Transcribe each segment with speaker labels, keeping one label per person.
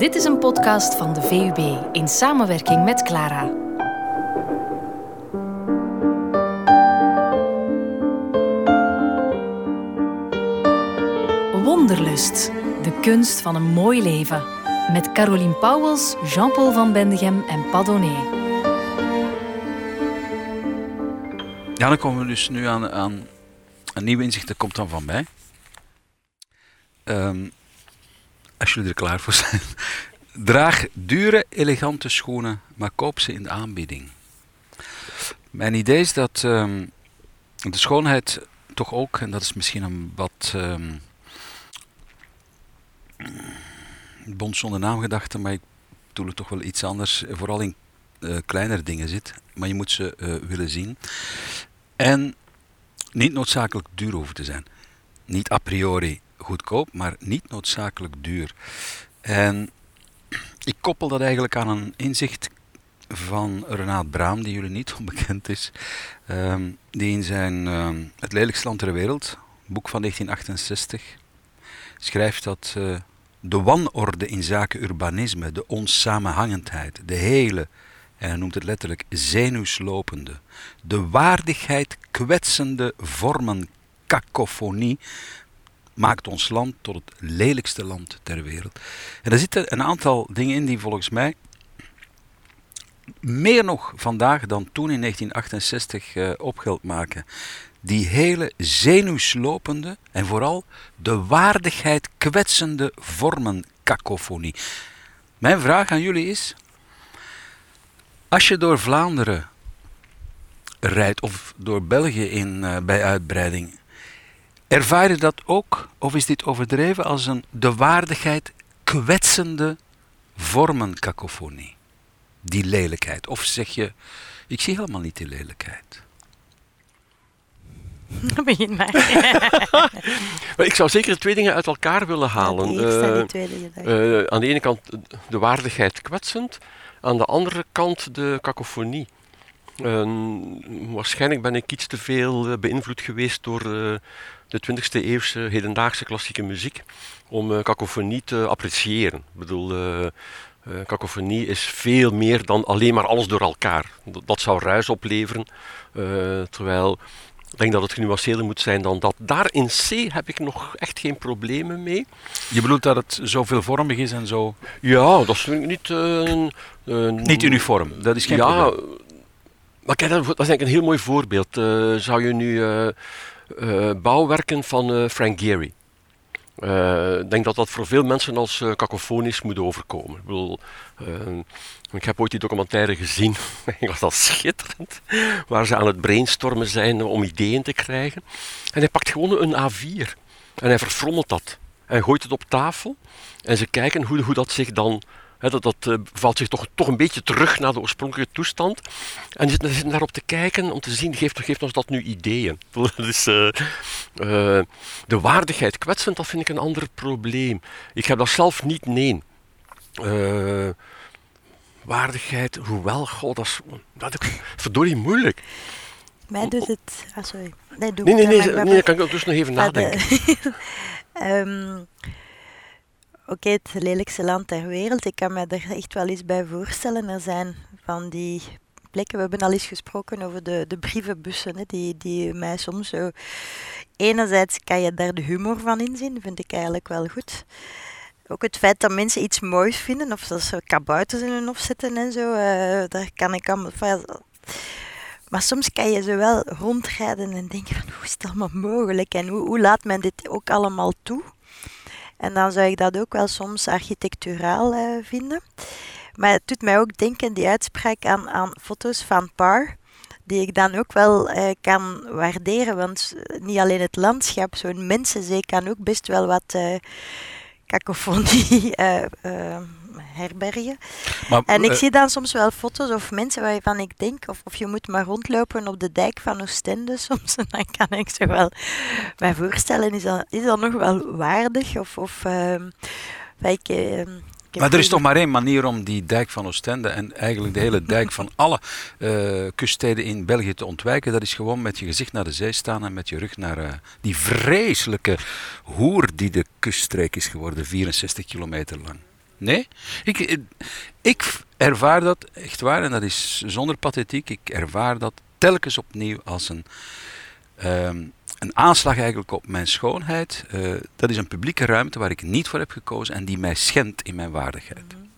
Speaker 1: Dit is een podcast van de VUB in samenwerking met Clara. Wonderlust, de kunst van een mooi leven. Met Caroline Pauwels, Jean-Paul van Bendegem en Padonnet.
Speaker 2: Ja, dan komen we dus nu aan, aan een nieuw inzicht. Dat komt dan van mij. Ehm, als jullie er klaar voor zijn. Draag dure, elegante schoenen, maar koop ze in de aanbieding. Mijn idee is dat ehm, de schoonheid toch ook, en dat is misschien een wat um, bond zonder naamgedachte, maar ik bedoel het toch wel iets anders, vooral in uh, kleinere dingen zit, maar je moet ze uh, willen zien. En niet noodzakelijk duur hoeven te zijn. Niet a priori goedkoop, maar niet noodzakelijk duur. En ik koppel dat eigenlijk aan een inzicht van Renaat Braam, die jullie niet onbekend is, um, die in zijn uh, Het lelijkste land ter wereld, boek van 1968, schrijft dat uh, de wanorde in zaken urbanisme, de onsamenhangendheid, de hele, en hij noemt het letterlijk zenuwslopende, de waardigheid kwetsende vormen kakofonie maakt ons land tot het lelijkste land ter wereld. En er zitten een aantal dingen in die volgens mij meer nog vandaag dan toen in 1968 uh, opgeld maken. Die hele zenuwslopende en vooral de waardigheid kwetsende vormen kakofonie. Mijn vraag aan jullie is: als je door Vlaanderen rijdt of door België in, uh, bij uitbreiding, Ervaar je dat ook, of is dit overdreven, als een de waardigheid kwetsende vormenkakofonie? Die lelijkheid. Of zeg je, ik zie helemaal niet die lelijkheid.
Speaker 3: Begin maar.
Speaker 4: maar ik zou zeker twee dingen uit elkaar willen halen.
Speaker 3: Ja, uh, twee
Speaker 4: uh, aan de ene kant de waardigheid kwetsend, aan de andere kant de kakofonie. Uh, waarschijnlijk ben ik iets te veel beïnvloed geweest door de 20e eeuwse hedendaagse klassieke muziek om uh, te appreciëren. Ik bedoel, uh, uh, is veel meer dan alleen maar alles door elkaar. Dat, dat zou ruis opleveren, terwijl ik denk dat het genuanceerder moet zijn dan dat. Daar in C heb ik nog echt geen problemen mee.
Speaker 2: Je bedoelt dat het zo veelvormig is en zo...
Speaker 4: Ja, dat is niet...
Speaker 2: niet uniform, dat is geen
Speaker 4: ja,
Speaker 2: probleem.
Speaker 4: Maar kijk, dat is eigenlijk een heel mooi voorbeeld. zou je nu bouwwerken van uh, Frank Gehry. Uh, ik denk dat dat voor veel mensen als cacofonisch moet overkomen. Ik, bedoel, ik heb ooit die documentaire gezien, ik was dat schitterend, waar ze aan het brainstormen zijn om ideeën te krijgen. En hij pakt gewoon een A4 en hij verfrommelt dat en gooit het op tafel. En ze kijken hoe, hoe dat zich dan dat dat uh, valt zich toch, toch een beetje terug naar de oorspronkelijke toestand. En je zit, zit daarop te kijken om te zien, geeft, geeft ons dat nu ideeën? dus, uh, uh, de waardigheid kwetsend, dat vind ik een ander probleem. Ik heb dat zelf niet, nee. waardigheid, hoewel, god, dat is, dat is verdorie moeilijk.
Speaker 3: Mij doet het... Ah, sorry. Nee, doe
Speaker 4: nee, nee, nee, nee, nee, kan ik dus nog even nadenken.
Speaker 3: um, Oké, het lelijkste land ter wereld. Ik kan me er echt wel eens bij voorstellen. Er zijn van die plekken. We hebben al eens gesproken over de, de brievenbussen, hè, die, die mij soms zo. Enerzijds kan je daar de humor van inzien, vind ik eigenlijk wel goed. Ook het feit dat mensen iets moois vinden, of dat ze kabouters in hun hof zetten en zo, uh, daar kan ik allemaal. Maar soms kan je zo wel rondrijden en denken van hoe is het allemaal mogelijk en hoe, hoe laat men dit ook allemaal toe? En dan zou ik dat ook wel soms architecturaal uh, vinden. Maar het doet mij ook denken, die uitspraak, aan, aan foto's van Parr. Die ik dan ook wel uh, kan waarderen. Want eh, niet alleen het landschap, zo'n mensenzee kan ook best wel wat kakofonie herbergen. Maar, en ik uh, zie dan soms wel foto's of mensen waarvan ik denk, of, of je moet maar rondlopen op de dijk van Oostende soms, en dan kan ik zo wel mij voorstellen, is dat, is dat nog wel waardig? Of, of uh, ik, uh,
Speaker 2: maar er is toch maar één manier om die dijk van Oostende en eigenlijk de hele dijk van alle uh, kuststeden in België te ontwijken. Dat is gewoon met je gezicht naar de zee staan en met je rug naar uh, die vreselijke hoer die de kuststreek is geworden, 64 kilometer lang. Nee? Ik, ik ervaar dat echt waar, en dat is zonder pathetiek, ik ervaar dat telkens opnieuw als een, ehm, een aanslag eigenlijk op mijn schoonheid. Eh, dat is een publieke ruimte waar ik niet voor heb gekozen en die mij schendt in mijn waardigheid.
Speaker 3: Mhm.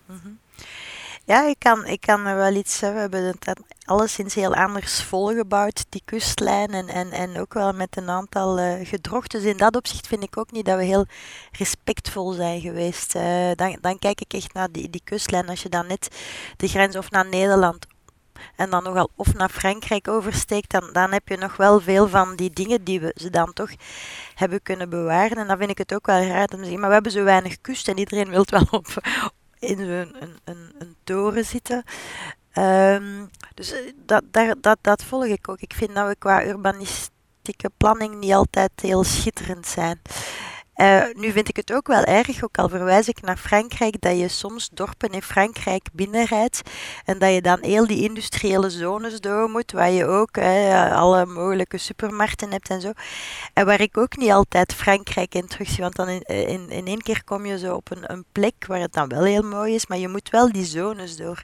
Speaker 3: Ja, ik kan, ik kan wel iets zeggen. We hebben het alleszins heel anders volgebouwd, die kustlijn. En, en, en ook wel met een aantal uh. Dus in dat opzicht vind ik ook niet dat we heel respectvol zijn geweest. Uh, dan, dan kijk ik echt naar die, die kustlijn. Als je dan net de grens of naar Nederland en dan nogal of naar Frankrijk oversteekt, dan, dan heb je nog wel veel van die dingen die we ze dan toch hebben kunnen bewaren. En dan vind ik het ook wel raar om te zeggen, maar we hebben zo weinig kust en iedereen wil wel op, in een, een, een, een toren zitten. Um, dus eh, dat, dat, dat volg ik ook. Ik vind dat we qua urbanistieke planning niet altijd heel schitterend zijn. Uh, nu vind ik het ook wel erg, ook al verwijs ik naar Frankrijk, dat je soms dorpen in Frankrijk binnenrijdt en dat je dan heel die industriële zones door moet, waar je ook alle mogelijke supermarkten hebt en zo. En waar ik ook niet altijd Frankrijk in terug zie, want dan in, in, in één keer kom je zo op een, een plek waar het dan wel heel mooi is, maar je moet wel die zones door.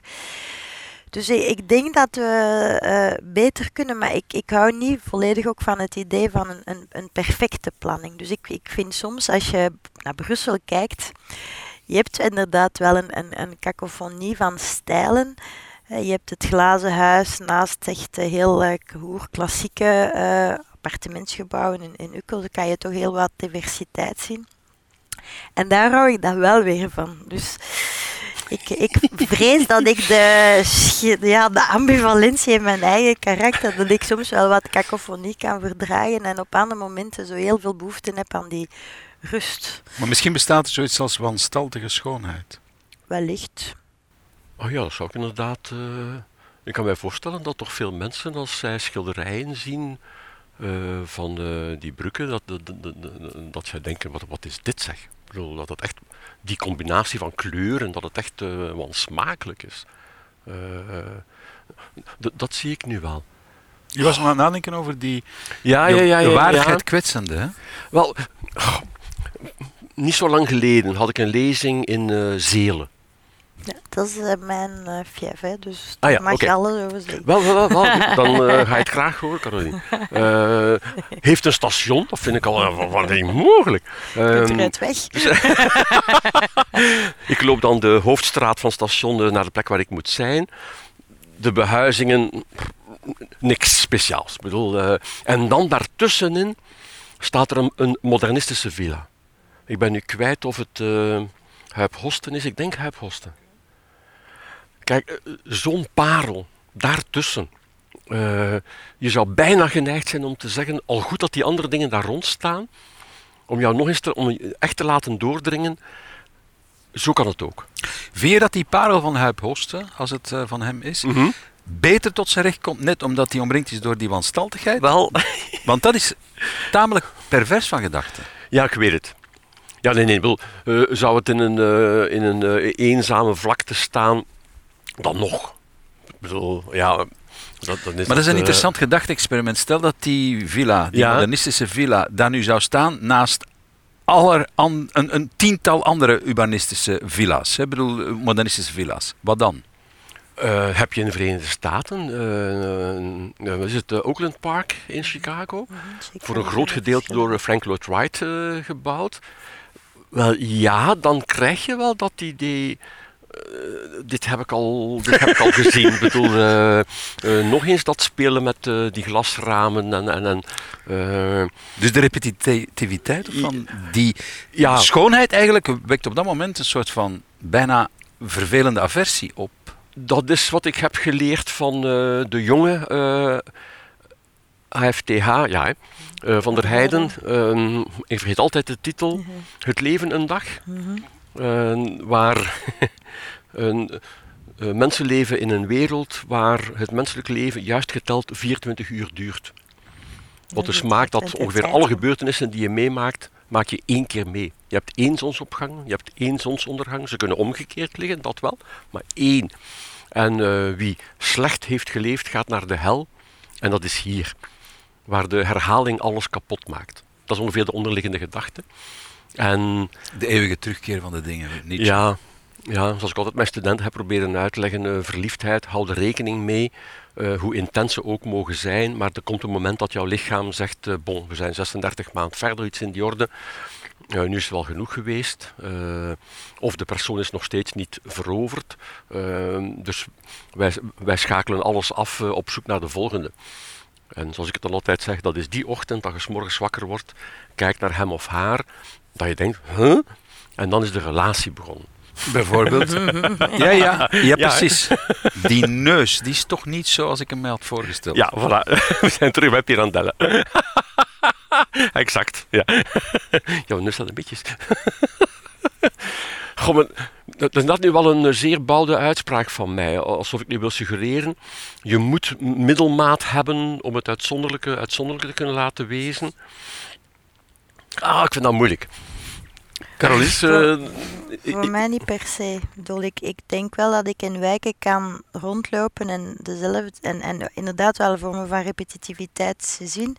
Speaker 3: Dus ik, denk dat we uh, beter kunnen, maar ik, ik hou niet volledig ook van het idee van een, een, een perfecte planning. Dus ik, ik vind soms als je naar Brussel kijkt, je hebt inderdaad wel een, een, een van stijlen. Uh, je hebt het glazen huis naast echt heel uh, klassieke uh, appartementsgebouwen in, in Ukkel. Dan kan je toch heel wat diversiteit zien. En daar hou ik dan wel weer van. Dus ik, ik vrees dat ik de, ja, de ambivalentie in mijn eigen karakter, dat ik soms wel wat kakofonie kan verdragen en op andere momenten zo heel veel behoefte heb aan die rust.
Speaker 2: Maar misschien bestaat er zoiets als wanstaltige schoonheid.
Speaker 3: Wellicht.
Speaker 4: Oh ja, dat zou ik inderdaad. Uh, ik kan mij voorstellen dat toch veel mensen als zij schilderijen zien uh, van uh, die bruggen, dat, dat, dat, dat, zij denken: wat, wat is dit zeg? Ik bedoel, dat het echt die combinatie van kleuren, dat het echt uh, wel smakelijk is. Uh, dat zie ik nu wel.
Speaker 2: Je was nog aan het nadenken over die
Speaker 4: ja, ja, ja, ja,
Speaker 2: waardigheid kwetsende. Hè?
Speaker 4: Wel, oh, niet zo lang geleden had ik een lezing in uh, Zelen.
Speaker 3: Ja, dat is uh, mijn uh, fief, hè, dus ah, ja, mag okay. je alles over zeggen.
Speaker 4: Wel, wel, wel, wel. dan uh, ga je het graag horen, Caroline. heeft een station, dat vind ik al wat niet mogelijk.
Speaker 3: Um, Kunt weg? Dus,
Speaker 4: ik loop dan de hoofdstraat van het station naar de plek waar ik moet zijn. De behuizingen, niks speciaals. Ik bedoel, en dan daartussenin staat er een, een, modernistische villa. Ik ben nu kwijt of het Huip is. Ik denk Huip Kijk, eh, zo'n parel daartussen. Uh, je zou bijna geneigd zijn om te zeggen, al goed dat die andere dingen daar rond staan, om jou nog eens te, om echt te laten doordringen, zo kan het ook.
Speaker 2: Vind je dat die parel van Huip als het uh, van hem is, mm -hmm. beter tot zijn recht komt, net omdat hij omringd is door die wanstaltigheid?
Speaker 4: Wel.
Speaker 2: Want dat is tamelijk pervers van gedachten.
Speaker 4: Ja, ik weet het. Ja, nee, nee. Wil, uh, zou het in een, in een eenzame vlakte staan, dan nog. Ik bedoel, ja...
Speaker 2: Dat, dat is maar dat is een uh, interessant gedachte-experiment. Stel dat die villa, die ja. modernistische villa, daar nu zou staan naast aller an, een, een, tiental andere urbanistische villa's. Ik bedoel, modernistische villa's. Wat dan?
Speaker 4: Uh, heb je in de Verenigde Staten, uh, uh, is het Oakland Park in Chicago, mm -hmm, voor een groot gedeelte door Frank Lloyd Wright gebouwd. Wel ja, dan krijg je wel dat idee uh, dit, heb ik al, dit heb ik al gezien. Ik bedoel, uh, uh, nog eens dat spelen met die glasramen en... en, en
Speaker 2: dus de repetitiviteit van die ja. schoonheid eigenlijk wekt op dat moment een soort van bijna vervelende aversie op.
Speaker 4: Dat is wat ik heb geleerd van de jonge AFTH, ja, van der Heijden. Ehm, ik vergeet altijd de titel. Mhm. Het leven een dag. Mhm. Uh, waar een, uh, mensen leven in een wereld waar het menselijk leven juist geteld 24 uur duurt. Wat dus maakt dat ongeveer alle gebeurtenissen die je meemaakt, maak je één keer mee. Je hebt één zonsopgang, je hebt één zonsondergang. Ze kunnen omgekeerd liggen, dat wel, maar één. En uh, wie slecht heeft geleefd, gaat naar de hel. En dat is hier, waar de herhaling alles kapot maakt. Dat is ongeveer de onderliggende gedachte. En
Speaker 2: de eeuwige terugkeer van de dingen.
Speaker 4: Niet ja, Ja, zoals ik altijd mijn studenten heb proberen uit te leggen, uh, verliefdheid, hou er rekening mee, uh, hoe intens ze ook mogen zijn, maar er komt een moment dat jouw lichaam zegt, uh, bon, we zijn 36 maanden verder, iets in die orde, nu is het wel genoeg geweest, of de persoon is nog steeds niet veroverd, dus wij, wij schakelen alles af op zoek naar de volgende. En zoals ik het dan altijd zeg, dat is die ochtend dat je s morgens wakker wordt, kijkt naar hem of haar, dat je denkt, huh? En dan is de relatie begonnen.
Speaker 2: Bijvoorbeeld. ja, ja, ja, precies. Die neus, die is toch niet zoals ik hem mij had voorgesteld.
Speaker 4: Ja, voilà. We zijn terug bij Pirandella. exact, ja. Jouw neus staat een beetje... Goh, maar, dat is dat nu wel een zeer bouwde uitspraak van mij. Alsof ik nu wil suggereren, je moet middelmaat hebben om het uitzonderlijke uitzonderlijke te kunnen laten wezen. Ah, ik vind dat moeilijk. Caroline?
Speaker 3: Voor, uh, voor mij niet per se. Bedoel, ik, ik denk wel dat ik in wijken kan rondlopen en, dezelfde, en, en inderdaad wel vormen van repetitiviteit zien.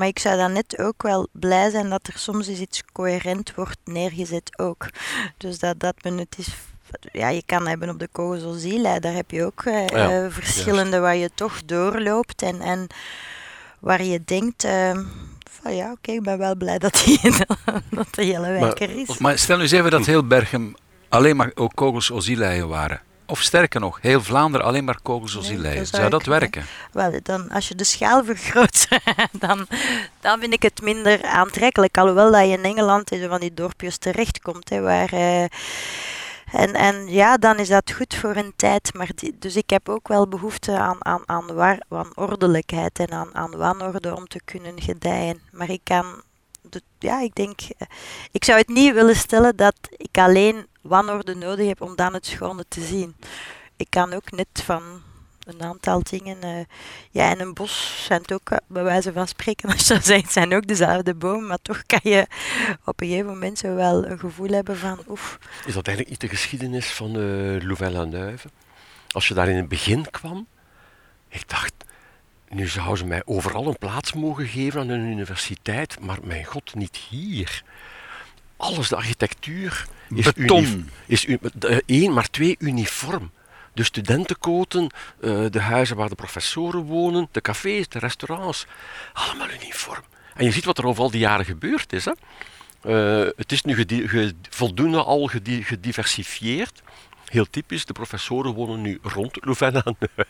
Speaker 3: Maar ik zou dan net ook wel blij zijn dat er soms eens iets coherent wordt neergezet ook. Dus dat, dat men het is ja, je kan hebben op de Kogelziel, daar heb je ook uh, ja, verschillende waar je toch doorloopt en, en waar je denkt, uh, van ja, oké, ik ben wel blij dat, die, dat de hele wijk er is.
Speaker 2: Maar stel nu eens even dat heel Berchem alleen maar ook kogels ozieleien waren. Of sterker nog, heel Vlaanderen alleen maar kogels. Nee, zou, zou dat werken?
Speaker 3: Wel, dan, als je de schaal vergroot, dan, dan vind ik het minder aantrekkelijk. Alhoewel dat je in Engeland in van die dorpjes terechtkomt, hè, waar... Uh, en, en ja, dan is dat goed voor een tijd. Maar die, dus ik heb ook wel behoefte aan, aan, aan, waar, aan ordelijkheid en aan, aan wanorde om te kunnen gedijen. Maar ik kan, ja, ik denk, eh, ik zou het niet willen stellen dat ik alleen wanorde nodig heb om dan het schone te zien. Ik kan ook net van een aantal dingen. Uh, ja, en een bos zijn het ook, uh, bij wijze van spreken, als je zegt, zijn ook dezelfde bomen, maar toch kan je op een gegeven moment zo wel een gevoel hebben van oef.
Speaker 4: Is dat eigenlijk niet de geschiedenis van uh, Louvain-la-Neuve? Als je daar in het begin kwam, ik dacht, nu zouden ze mij overal een plaats mogen geven aan een universiteit, maar mijn god, niet hier. Alles, de architectuur is,
Speaker 2: Beton.
Speaker 4: is één, maar twee uniform de studentenkoten, uh, de huizen waar de professoren wonen, de cafés, de restaurants. Allemaal uniform. En je ziet wat er over al die jaren gebeurd is. Hè? Uh, het is nu voldoende al gediversifieerd. Heel typisch, de professoren wonen nu rond Louvain-la-Neuve.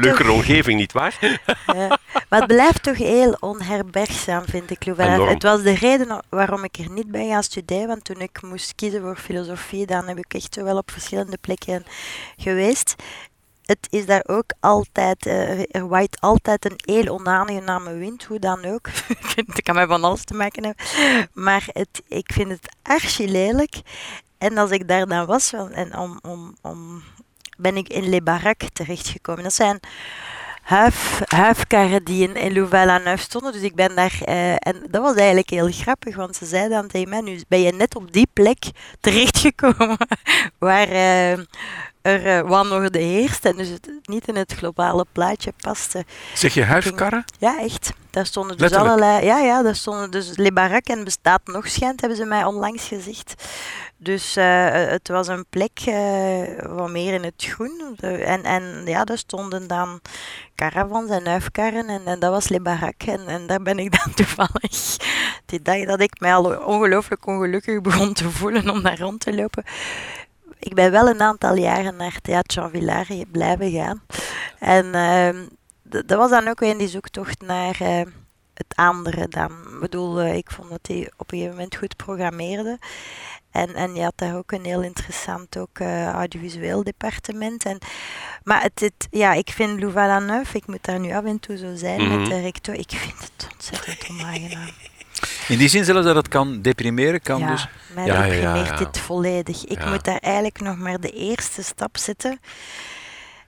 Speaker 4: Leuke omgeving, nietwaar?
Speaker 3: Ja, maar het blijft toch heel onherbergzaam, vind ik, Louvain. Het was de reden waarom ik er niet bij gaan studeren, want toen ik moest kiezen voor filosofie, dan heb ik echt wel op verschillende plekken geweest het is daar ook altijd, uh, er waait altijd een heel onaangename wind, hoe dan ook. het kan mij van alles te maken hebben. Maar het, ik vind het archi lelijk. En als ik daar dan was, en om, om, om, ben ik in Le Barak terechtgekomen. Dat zijn huif, huifkarren die in, in Louvain-la-Neuve stonden. Dus ik ben daar... Uh, en dat was eigenlijk heel grappig, want ze zeiden dan tegen mij, nu ben je net op die plek terechtgekomen waar... Uh, er uh, wanorde heerst en dus het niet in het globale plaatje paste.
Speaker 2: Zeg je huifkarren?
Speaker 3: Ja, echt. Daar stonden dus allerlei... Ja, ja, daar stonden dus Le Barak en bestaat nog schijnt, hebben ze mij onlangs gezegd. Dus uh, het was een plek uh, wat meer in het groen. En, en ja, daar stonden dan caravans en huifkarren en, dat was Le Barak. En, daar ben ik dan toevallig die dag dat ik mij al ongelooflijk ongelukkig begon te voelen om daar rond te lopen. Ik ben wel een aantal jaren naar Theater Jean Villard blijven gaan. En uh, dat was dan ook weer in die zoektocht naar het andere dan. Ik bedoel, uh, ik vond dat hij op een gegeven moment goed programmeerde. En, en je had daar ook een heel interessant ook, uh, audiovisueel departement. En, maar het, het, ja, ik vind Louvain-la-Neuve, ik moet daar nu af en toe zo zijn mm -hmm. met mhm. de rector, ik vind het ontzettend onaangenaam.
Speaker 2: In die zin zelfs dat het kan deprimeren, kan
Speaker 3: ja,
Speaker 2: dus...
Speaker 3: mij ja, deprimeert ja, dit volledig. Ik moet daar eigenlijk nog maar de eerste stap zetten.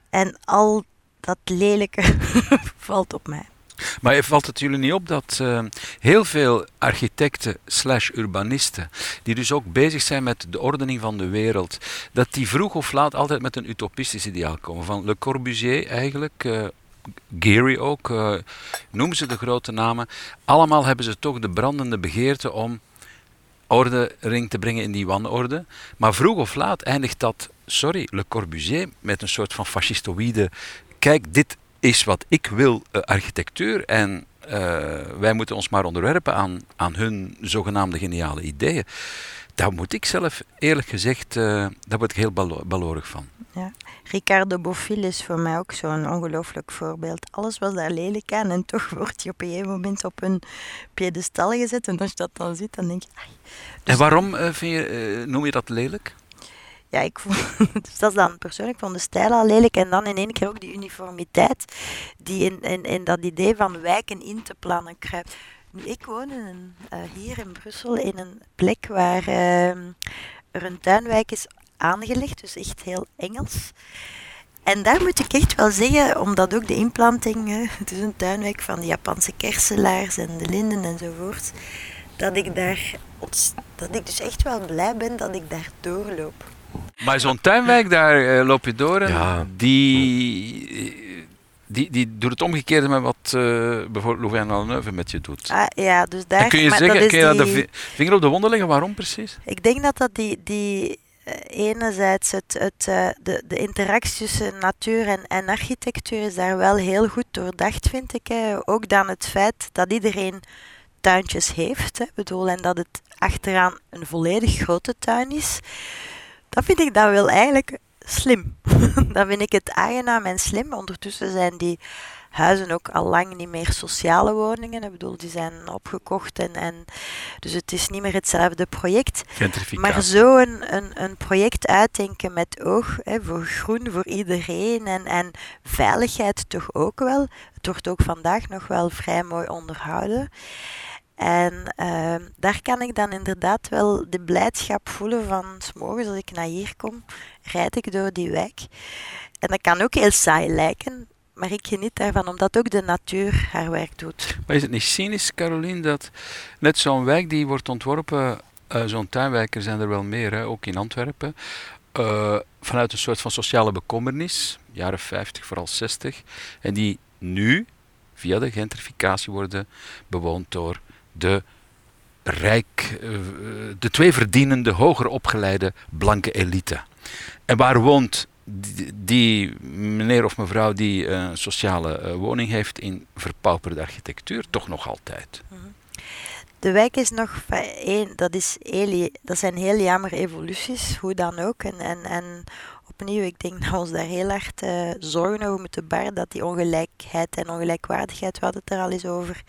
Speaker 3: En al dat lelijke valt op mij.
Speaker 2: Maar valt het jullie niet op dat uh, heel veel architecten slash urbanisten, die dus ook bezig zijn met de ordening van de wereld, dat die vroeg of laat altijd met een utopistisch ideaal komen. Van Le Corbusier eigenlijk, uh, ook, uh, eh, noem ze de grote namen. Allemaal hebben ze toch de brandende begeerte om ordering te brengen in die wanorde. Maar vroeg of laat eindigt dat, sorry, Le Corbusier met een soort van fascistoïde. Kijk, dit is wat ik wil, uh, architectuur. En uh, wij moeten ons maar onderwerpen aan, aan hun zogenaamde geniale ideeën. Daar moet ik zelf eerlijk gezegd, uh, daar word ik heel balo balorig van.
Speaker 3: Ja. Ricardo Bofill is voor mij ook zo'n ongelooflijk voorbeeld. Alles was daar lelijk aan en toch wordt je op een gegeven moment op een piedestal gezet. En als je dat dan ziet, dan denk je...
Speaker 2: Dus en waarom vind je, uh, noem je dat lelijk?
Speaker 3: Ja, ik vond, dus dat is dan persoonlijk, van de stijl al lelijk. En dan in één keer ook die uniformiteit die in, in, in dat idee van wijken in te plannen kruipt. Ik woon in, uh, hier in Brussel in een plek waar uh, er een tuinwijk is aangelegd, dus echt heel Engels. En daar moet ik echt wel zeggen, omdat ook de inplanting, het is een tuinwijk van de Japanse kerselaars en de linden enzovoort, dat ik daar, dat ik dus echt wel blij ben dat ik daar doorloop.
Speaker 2: Maar zo'n tuinwijk, daar uh, loop je door en ja. die die, die doet het omgekeerde met wat uh, bijvoorbeeld Louvain-la-Neuve met je doet.
Speaker 3: Ah, ja, dus daar...
Speaker 2: En kun je, zeggen, kun je die... de vinger op de wonden leggen? Waarom precies?
Speaker 3: Ik denk dat dat die, die enerzijds het, het, de, de interactie tussen natuur en, en architectuur is daar wel heel goed doordacht, vind ik. Hè. Ook dan het feit dat iedereen tuintjes heeft. Hè. Bedoel, en dat het achteraan een volledig grote tuin is. Dat vind ik dan wel eigenlijk slim. dan vind ik het aangenaam en slim. Ondertussen zijn die huizen ook al lang niet meer sociale woningen. Ik bedoel, die zijn opgekocht en, en dus het is niet meer hetzelfde project. Maar zo een, een, een project uitdenken met oog hè, voor groen voor iedereen en, en veiligheid toch ook wel. Het wordt ook vandaag nog wel vrij mooi onderhouden. En uh, daar kan ik dan inderdaad wel de blijdschap voelen van als ik naar hier kom, rijd ik door die wijk. En dat kan ook heel saai lijken, maar ik geniet daarvan omdat ook de natuur haar werk doet.
Speaker 2: Maar is het niet cynisch, Caroline, dat net zo'n wijk die wordt ontworpen, uh, zo'n tuinwijker zijn er wel meer, hè, ook in Antwerpen, uh, vanuit een soort van sociale bekommernis, jaren 50, vooral 60, en die nu via de gentrificatie worden bewoond door de rijk, eh, de twee verdienende, hoger opgeleide blanke elite. En waar woont die, meneer of mevrouw die een sociale uh, woning heeft in verpauperde architectuur? Toch nog altijd. Mhm.
Speaker 3: De wijk is nog dat, is heel, dat zijn heel jammer evoluties, hoe dan ook. En, en, en opnieuw, ik denk dat we ons daar heel uh, zorgen over moeten baren, dat die ongelijkheid en ongelijkwaardigheid, we hadden het er al eens over,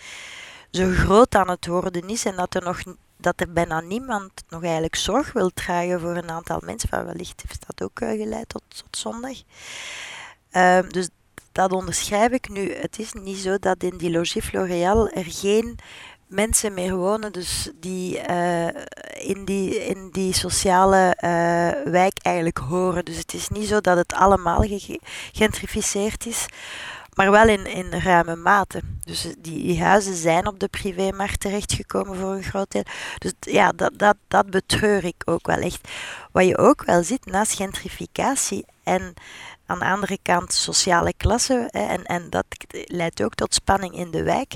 Speaker 3: zo groot aan het worden is en dat er nog dat er bijna niemand nog eigenlijk zorg wil dragen voor een aantal mensen. Van wellicht heeft dat ook uh, geleid tot, zondag. Uh, dus dat onderschrijf ik nu. Het is niet zo dat in die Logis Floreal er geen mensen meer wonen, dus die uh, in, die in die sociale uh, wijk eigenlijk horen. Dus het is niet zo dat het allemaal gegentrificeerd is maar wel in, in ruime mate. Dus die, die huizen zijn op de privémarkt terechtgekomen voor een groot deel. Dus ja, dat, dat, dat betreur ik ook wel echt. Wat je ook wel ziet naast gentrificatie en aan de andere kant sociale klasse, en, en dat leidt ook tot spanning in de wijk.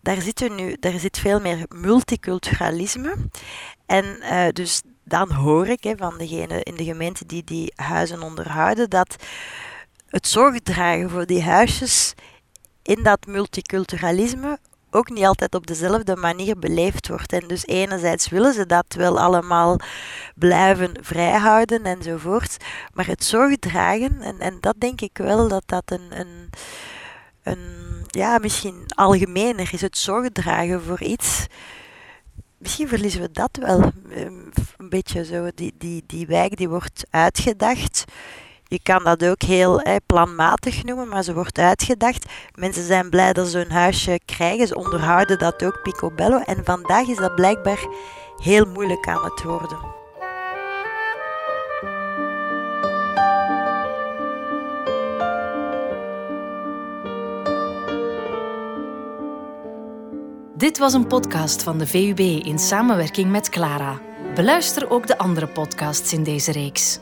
Speaker 3: Daar zit, nu, daar zit veel meer multiculturalisme. En uh, dus dan hoor ik hè, van degene in de gemeente die die huizen onderhouden dat het zorg dragen voor die huisjes in dat multiculturalisme ook niet altijd op dezelfde manier beleefd wordt. En dus enerzijds willen ze dat wel allemaal blijven vrijhouden enzovoort, maar het zorg dragen, en, en dat denk ik wel dat dat een, een, een ja, misschien algemener is, het zorg dragen voor iets. Misschien verliezen we dat wel ehm, een beetje zo. Die, die, die wijk die wordt uitgedacht je kan dat ook heel planmatig noemen, maar ze wordt uitgedacht. Mensen zijn blij dat ze hun huisje krijgen. Ze onderhouden dat ook picobello. En vandaag is dat blijkbaar heel moeilijk aan het worden.
Speaker 1: Dit was een podcast van de VUB in samenwerking met Clara. Beluister ook de andere podcasts in deze reeks.